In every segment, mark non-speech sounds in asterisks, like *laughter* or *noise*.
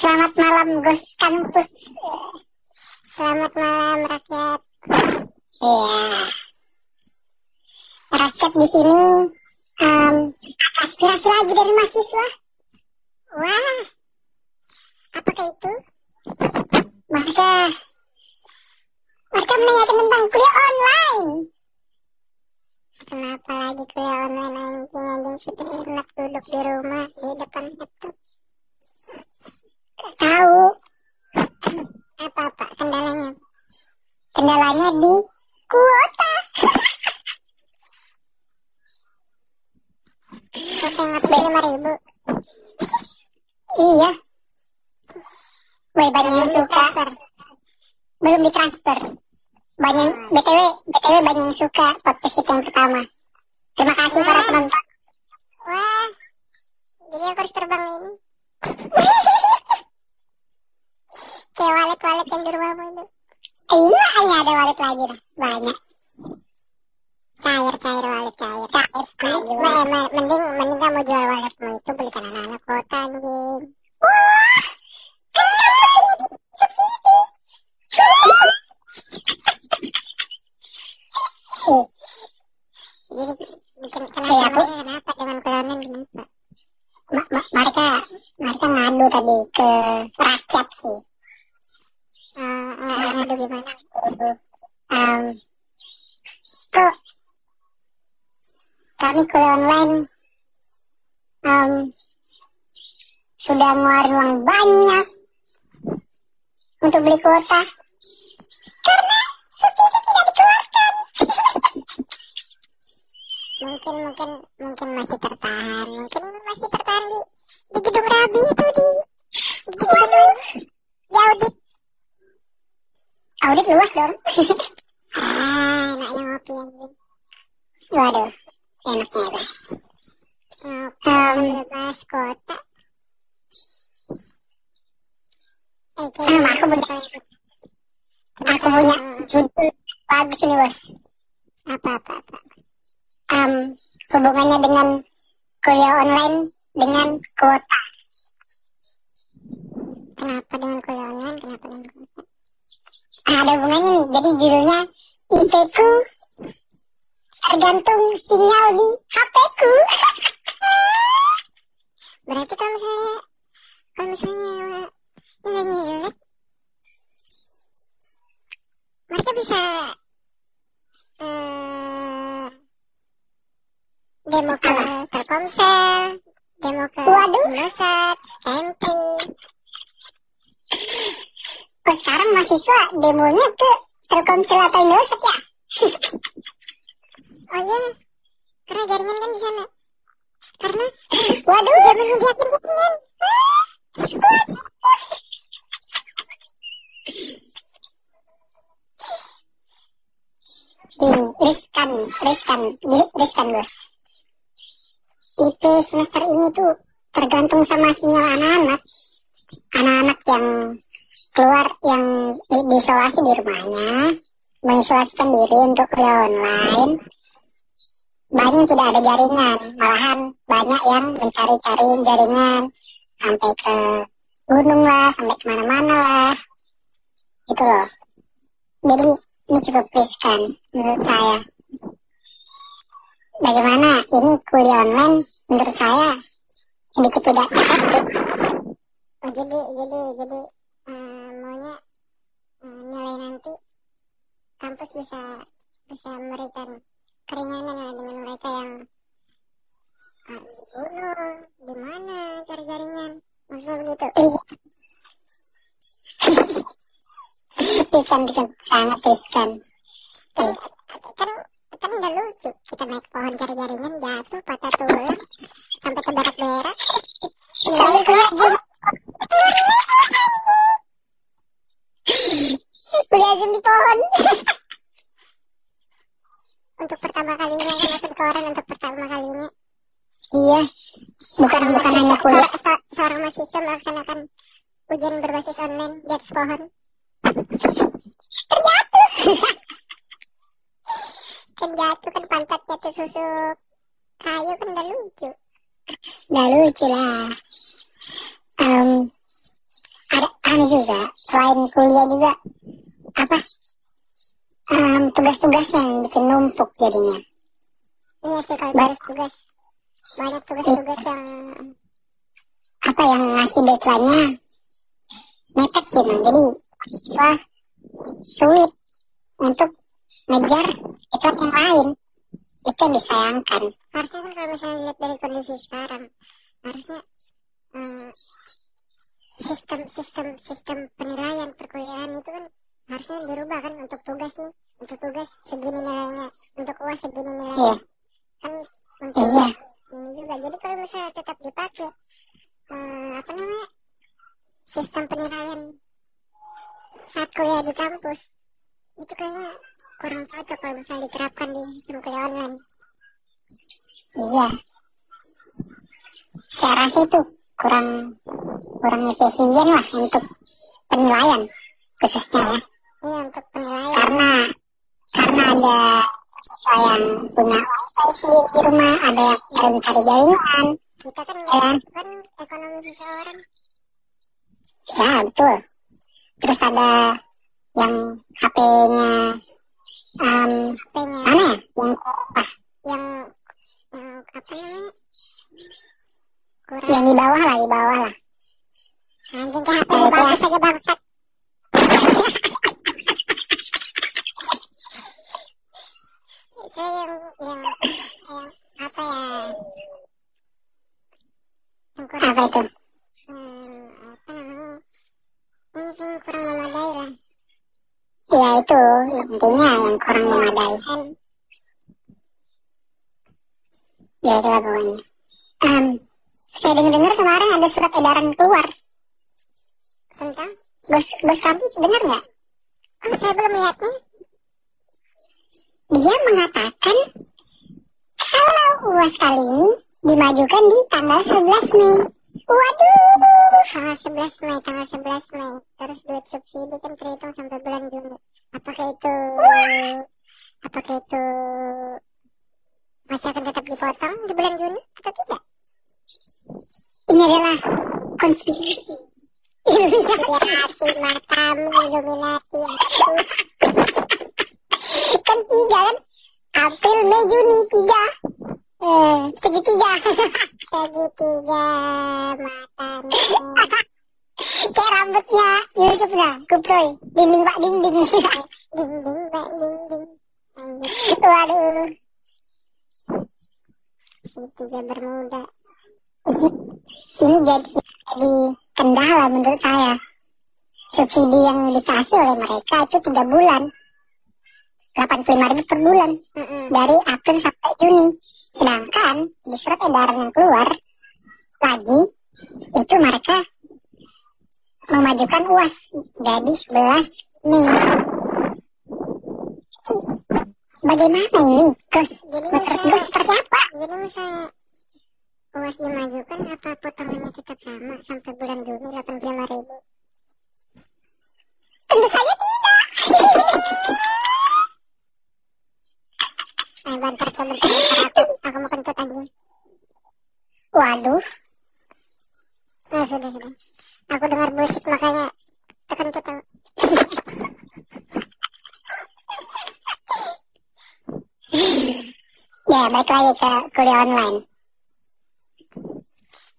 Selamat malam Gus Kampus. Selamat malam rakyat. Iya. Rakyat di sini um, aspirasi lagi dari mahasiswa. Wah, apakah itu? Maka mereka menanyakan tentang kuliah online. Kenapa lagi kuliah online anjing anjing sudah enak duduk di rumah di depan laptop. Tahu apa-apa kendalanya? Kendalanya di kuota. Ngapain lima ribu? Iya. Woi banyak yang suka. Belum ditransfer. Banyak btw btw banyak yang suka podcast kita yang pertama. Terima kasih para penonton. Wah, jadi aku harus terbang ini. *laughs* Kayak walet-walet yang di rumahmu itu. Iya, iya ada walet lagi dah. Banyak. Cair, cair, walet cair. Cair. Mending, me- me- mending, mending kamu jual waletmu itu belikan anak-anak kota anjing. Wah, kenapa? Subsidi. Jadi bikin kenapa mereka kenapa dengan kelanan kenapa? Ma- ma- mereka mereka ngadu tadi ke rakyat sih. Uh, ngadu gimana? Um, kok kami kuliah online um, sudah ngeluarin uang banyak untuk beli kuota. Karena subsidi tidak dikeluarkan. *laughs* mungkin mungkin mungkin masih tertahan. Mungkin masih tertahan di di gedung rabi itu di di gedung di audit. Audit luas dong. *laughs* Ah enaknya ngopi anjing waduh enaknya itu ngopi bebas kota eh kayaknya aku punya aku punya judul bagus ini bos apa apa apa um, hubungannya dengan kuliah online dengan kuota. Kenapa dengan kuliah online? Kenapa dengan kuota? Ah, ada hubungannya nih. Jadi judulnya IP ku tergantung sinyal di HP ku. *laughs* Berarti kalau misalnya kalau misalnya nilainya jelek, mereka bisa eh, demo ke Telkomsel, demo ke Indosat, Entry. Oh, sekarang mahasiswa demonya ke Telkomsel atau Indosat ya? oh iya, karena jaringan kan di sana. Karena, waduh, dia menyediakan jaringan. Ini riskan, riskan, riskan bos. IP semester ini tuh tergantung sama sinyal anak-anak. Anak-anak yang keluar yang di- diisolasi di rumahnya, mengisolasikan diri untuk kuliah online. Banyak tidak ada jaringan, malahan banyak yang mencari-cari jaringan sampai ke gunung lah, sampai ke mana-mana lah. Gitu loh. Jadi ini cukup riskan menurut saya. Bagaimana ini kuliah online menurut saya sedikit tidak efektif. Oh, jadi jadi jadi eh, maunya eh, nilai nanti kampus bisa bisa memberikan keringanan lah dengan mereka yang ah, di gunung, di mana cari jaringan, maksudnya begitu. *laughs* riskan riskan sangat riskan. Eh, kan kan udah lucu. Kita naik pohon cari jaringan jatuh patah tulang sampai ke berak-berak. Nilai kuliah kuliah Zoom di pohon *laughs* untuk pertama kalinya kan masuk koran untuk pertama kalinya iya bukan hanya seorang mahasiswa melaksanakan ujian berbasis online di atas pohon. Terjatuh. *laughs* Kan jatuh kan pantatnya kayu kan udah lucu. Udah lucu lah. Em, anu juga selain kuliah juga apa? Um, tugas-tugasnya yang bikin numpuk jadinya. Iya sih kalau tugas-tugas. Banyak tugas-tugas yang apa yang ngasih deadline-nya mepet gitu. Jadi wah sulit untuk ngejar iklan yang lain. Itu yang disayangkan. Harusnya kan kalau misalnya lihat dari kondisi sekarang harusnya eh, sistem sistem sistem penilaian perkuliahan itu kan harusnya dirubah kan untuk tugas nih. Untuk tugas segini nilainya. Untuk uas segini nilainya. Iya. Kan untuk iya. ini juga. Jadi kalau misalnya tetap dipakai eh, apa namanya? Sistem penilaian. Saat kuliah di kampus. Itu kayaknya kurang cocok kalau misalnya diterapkan di sistem kuliah online. Iya. Saya rasa itu kurang kurang efisien lah untuk penilaian khususnya ya. Iya untuk penilaian. Karena karena ada siswa yang punya wifi sendiri di rumah ada yang bisa mencari jaringan kita kan nggak kan ekonomi seseorang. Ya betul. Terus ada yang HP-nya um, pengen mana ya? Yang ah, yang yang apa namanya? Kurang. Yang di bawah lah di bawah lah. Anjing kayak HP lu bagus aja bangsat *laughs* itu yang yang yang apa ya apa itu hmm, apa namanya? Ini kurang memadai lah ya? Itu intinya yang kurang memadai ya itu lah pokoknya Em, saya dengar-dengar kemarin ada surat edaran keluar. Tentang bos bos kamu dengar nggak? Oh saya belum lihatnya. Dia mengatakan kalau uas kali ini dimajukan di tanggal 11 Mei. Waduh tanggal 11 Mei tanggal 11 Mei. Terus duit subsidi kan terhitung sampai bulan Juni. Apakah itu apakah itu masih akan tetap dipotong di bulan Juni atau tidak? Ini adalah konspirasi. Illuminati matamu Illuminati. Aku kan tiga kan April Mei Juni tiga. Eh segitiga. *laughs* Segitiga matamu *laughs* kayak rambutnya Yusuf nah kuproy. Dinding pak dinding. *laughs* Ding ding mbak ding ding Anjir, waduh segitiga bermuda. Ini jadi jadi kendala menurut saya. Subsidi yang dikasih oleh mereka itu tiga bulan 85 ribu per bulan. Mm-mm. dari April sampai Juni. Sedangkan di surat edaran yang keluar lagi itu mereka memajukan uas jadi 11 Mei. Bagaimana ini? Gus jadi menurut Gus seperti apa? jadi misalnya uas dimajukan apa potongannya tetap sama sampai bulan Juni 85 ribu? Tentu saja tidak bantar bentar, aku aku mau kentut anjing. Waduh. Nah, sudah, sudah. Aku dengar bullshit makanya terkentut aku. *laughs* ya balik lagi ke kuliah online.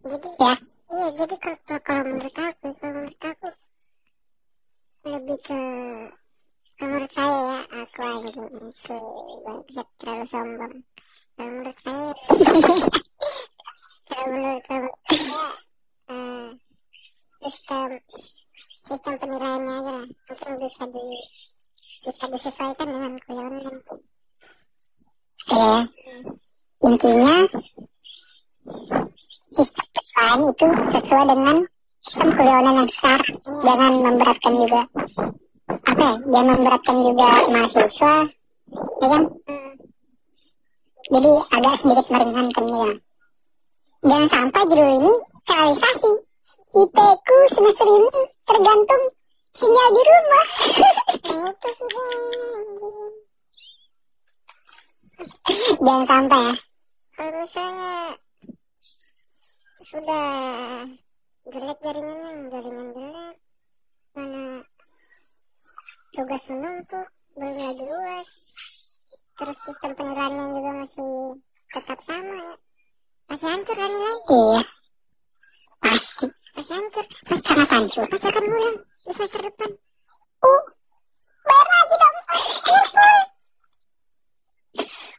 Jadi, ya. iya, jadi kalau- kalau menurut aku, kalau menurut aku lebih ke kalau menurut saya ya, aku anjing itu bangsat terlalu sombong. *laughs* Kalau menurut saya, kalau menurut, menurut saya, eh, sistem sistem penilaiannya aja lah, mungkin bisa di bisa disesuaikan dengan kuliah online. ya intinya sistem penilaian itu sesuai dengan sistem kuliah online yang sekarang jangan memberatkan juga apa ya jangan memberatkan juga mahasiswa ya kan? Jadi agak sedikit meringankan ya. Jangan sampai judul ini realisasi. IP ku semester ini tergantung sinyal di rumah. *laughs* Jangan sampai ya. Kalau misalnya sudah jelek jaringannya jaringan jelek. Tugas menumpuk belum lagi uas terus sistem penilaiannya juga masih tetap sama ya. Masih hancur kan nilai iya. Pasti. Masih hancur. Sangat hancur pasti akan ngulang di semester depan. Uh bayar lagi dong.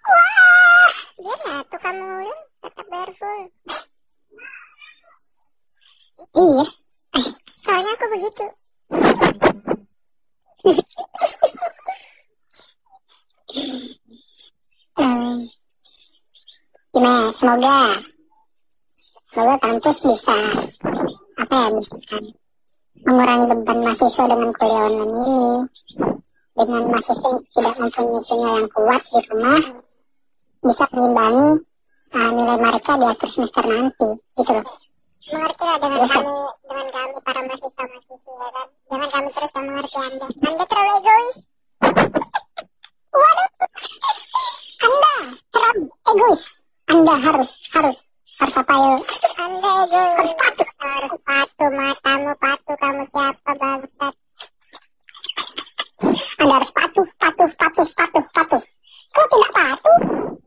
Wah. Biarlah tuh kamu ngulang tetap bayar full. Iya. Soalnya aku begitu *laughs* Hmm. gimana? Semoga semoga kampus bisa apa ya bisa mengurangi beban mahasiswa dengan kuliah online ini. Dengan mahasiswa yang tidak mempunyai sinyal yang kuat di rumah bisa mengimbangi uh, nilai mereka di akhir semester nanti gitu loh. Mengerti lah dengan Biasa. kami dengan kami para mahasiswa mahasiswa ya kan? Jangan kami terus yang mengerti anda. Anda terlalu egois. *laughs* Waduh anda terlalu egois. Anda harus harus harus apa ya? Anda egois. Harus patuh. Harus patuh matamu patuh kamu siapa bangsat? Anda harus patuh patuh patuh patuh patuh. Kalau tidak patuh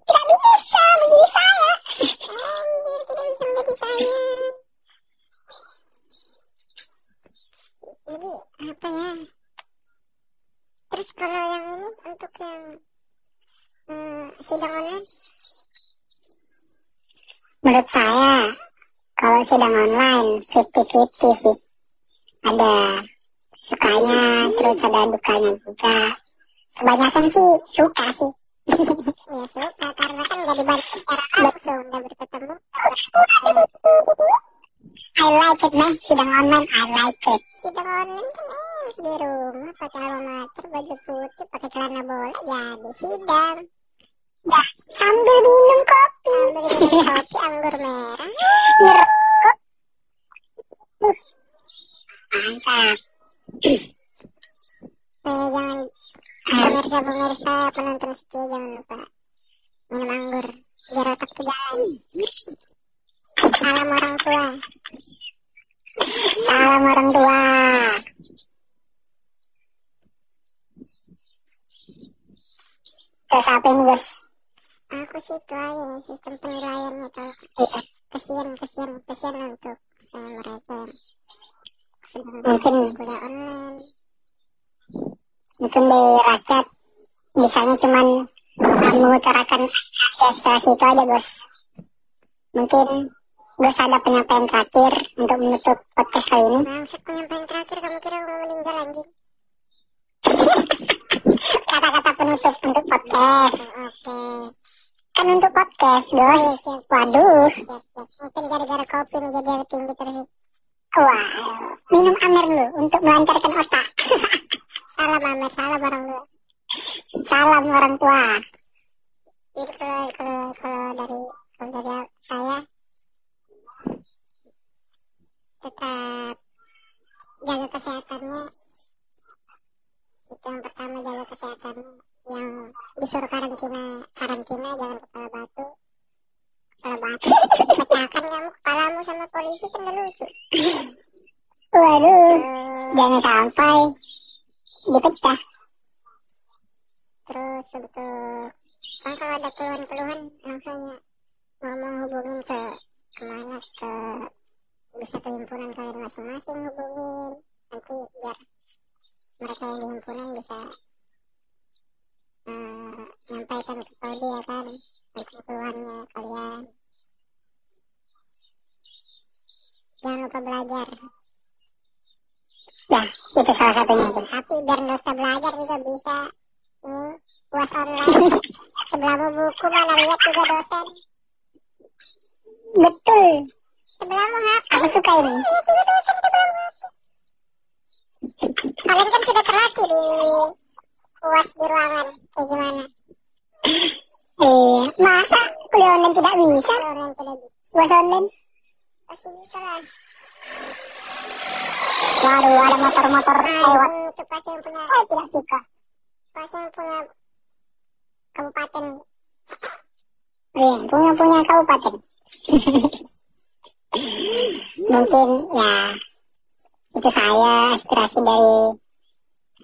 tidak bisa menjadi saya. Anjir tidak bisa menjadi saya. Jadi apa ya? Terus kalau yang ini untuk yang hmm, sidang online menurut saya kalau sidang online 50-50 sih. Ada sukanya terus ada dukanya juga. Kebanyakan sih suka sih. *laughs* Ya suka karena kan nggak dibalik secara langsung nggak berketemu. I like it meh. Sidang online I like it. Sidang online kan di rumah pakai alma mater baju putih pakai celana bola jadi sidang. Ya, sambil minum kopi. Ambil minum kopi *laughs* anggur merah ngerokok Uh, mantap. *clears throat* Eh jangan pemirsa pemirsa penonton setia jangan lupa minum anggur biar otak tuh jalan. Salam orang tua salam orang tua terus apa ini Gus aku sih itu aja sistem penilaiannya tau Iya. kasihan kasihan kasihan untuk sama mereka yang sedang mungkin kuliah online mungkin dari rakyat. Misalnya cuman mengutarakan aspirasi itu aja Gus mungkin Gus ada penyampaian terakhir untuk menutup podcast kali ini? Bangsat penyampaian terakhir kamu kira mau meninggal anjing? *laughs* Kata-kata penutup untuk podcast. Oh, oke. Kan untuk podcast Oh, iya, Gus siap, waduh. Siap, siap. mungkin gara-gara kopi nih jadi tinggi terus wah minum amer dulu untuk melancarkan otak. *laughs* Salam Amer. Salam orang tua. Salam orang tua. Jadi kalau kalau kalau dari kalau dari saya tetap jaga kesehatannya. Itu yang pertama jaga kesehatannya. Yang disuruh karantina karantina jangan kepala batu pecahkan kamu kepalamu sama polisi kan lucu waduh jangan sampai dipecah terus untuk kan kalau ada keluhan-keluhan langsung ngomong hubungin ke ke mana ke bisa ke himpunan kalian masing-masing hubungin nanti biar mereka yang di himpunan bisa eh, nyampaikan ke Kodi ya kan keluhannya kalian. Jangan lupa belajar. Ya itu salah satunya Gus tapi biar nggak usah belajar juga bisa. Ini uas online. *laughs* Sebelahmu buku mana lihat juga dosen. Betul. Sebelahmu HP aku suka ini. Lihat juga dosen sebelahmu kalian kan sudah terlatih di uas di ruangan. Kayak gimana? Iya masa? kuliah online tidak bisa? Kalau yang tidak bisa. Uas online? Pasti bisa lah. Waduh ada motor-motor lewat. itu pasti yang punya saya tidak suka. Pasti yang punya kabupaten. Iya punya punya kabupaten. *laughs* Mungkin ya itu saya aspirasi dari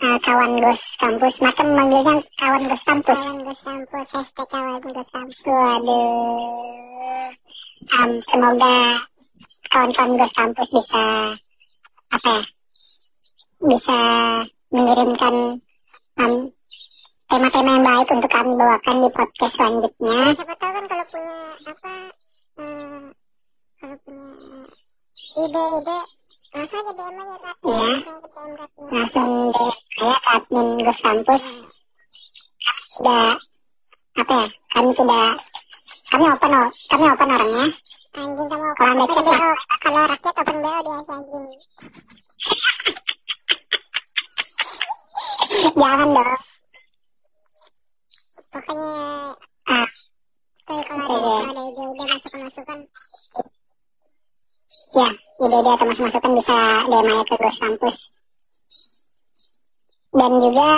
uh, kawan gos kampus maka memanggilnya kawan gos kampus kawan gos kampus hashtag kawan gos kampus waduh. Um, semoga kawan-kawan gos kampus bisa apa ya bisa mengirimkan um, tema-tema yang baik untuk kami bawakan di podcast selanjutnya. Ya, siapa tahu kan kalau punya apa uh, kalau punya ide-ide langsung aja DM aja kak. Iya. Langsung DM saya ke admin Gus Kampus. Kami tidak apa ya? Kami tidak kami open kami open orangnya. Anjing kamu kalau anda cek kalau rakyat open BO dia anjing. *laughs* Jangan dong. Pokoknya ah. Tuh, kalau ada, ada ide-ide masukan-masukan ya ide-ide atau masukan bisa DM aja ke Gus Kampus dan juga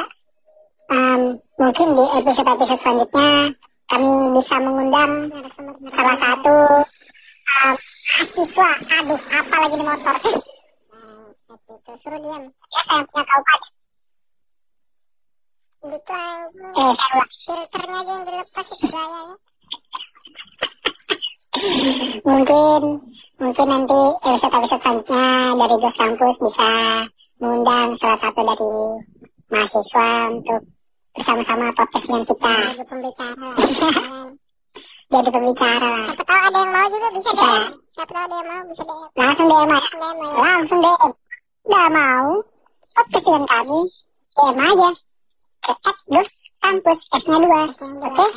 um, mungkin di episode-episode selanjutnya kami bisa mengundang salah satu um, mahasiswa. Aduh apa lagi di motor? *laughs* Nah, itu suruh diam. Ya saya punya kabupaten itu eh, filternya aja yang dilepas itu gayanya *laughs* mungkin mungkin nanti episode-episode selanjutnya dari Gus Kampus bisa mengundang salah satu dari mahasiswa untuk bersama-sama podcast dengan kita. Jadi pembicara. *laughs* Jadi pembicara lah. Siapa tahu ada yang mau juga bisa DM. Siapa tahu ada yang mau bisa DM. Langsung DM aja. DM. Langsung DM. Udah mau podcast dengan kami, DM aja ke Gus Kampus S-nya dua. Oke? Okay?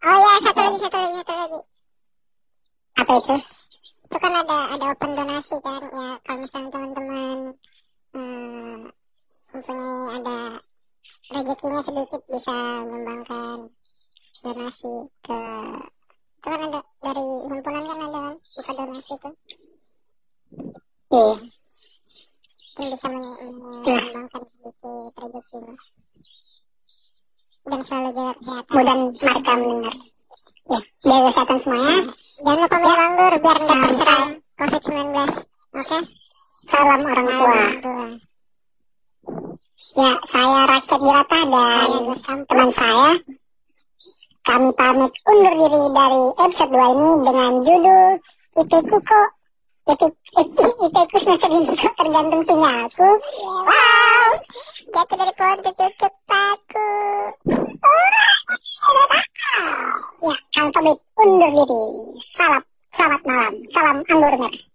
Oh ya, satu lagi, satu lagi, satu lagi. Apa itu? Itu kan ada ada open donasi kan ya. Kalau misalnya teman-teman hmm, mempunyai ada rezekinya sedikit bisa menyumbangkan donasi ke itu kan ada dari himpunan kan ada kan buka donasi itu. Iya. Itu bisa menyumbangkan sedikit rezekinya dan selalu jaga kesehatan. Mudah mereka mendengar. Ya, jaga kesehatan semuanya. Jangan lupa minum anggur biar nggak terserang COVID-19. Oke? Okay? Salam orang tua. Ya, saya Rakyat Dirata dan teman saya. Kami pamit undur diri dari episode 2 ini dengan judul IP Kuko. IP, IP, semester ini kok tergantung sinyalku. Wow, jatuh dari pohon kecucuk takut. Ya, pamit undur diri. Salam, selamat malam. Salam anggur merah.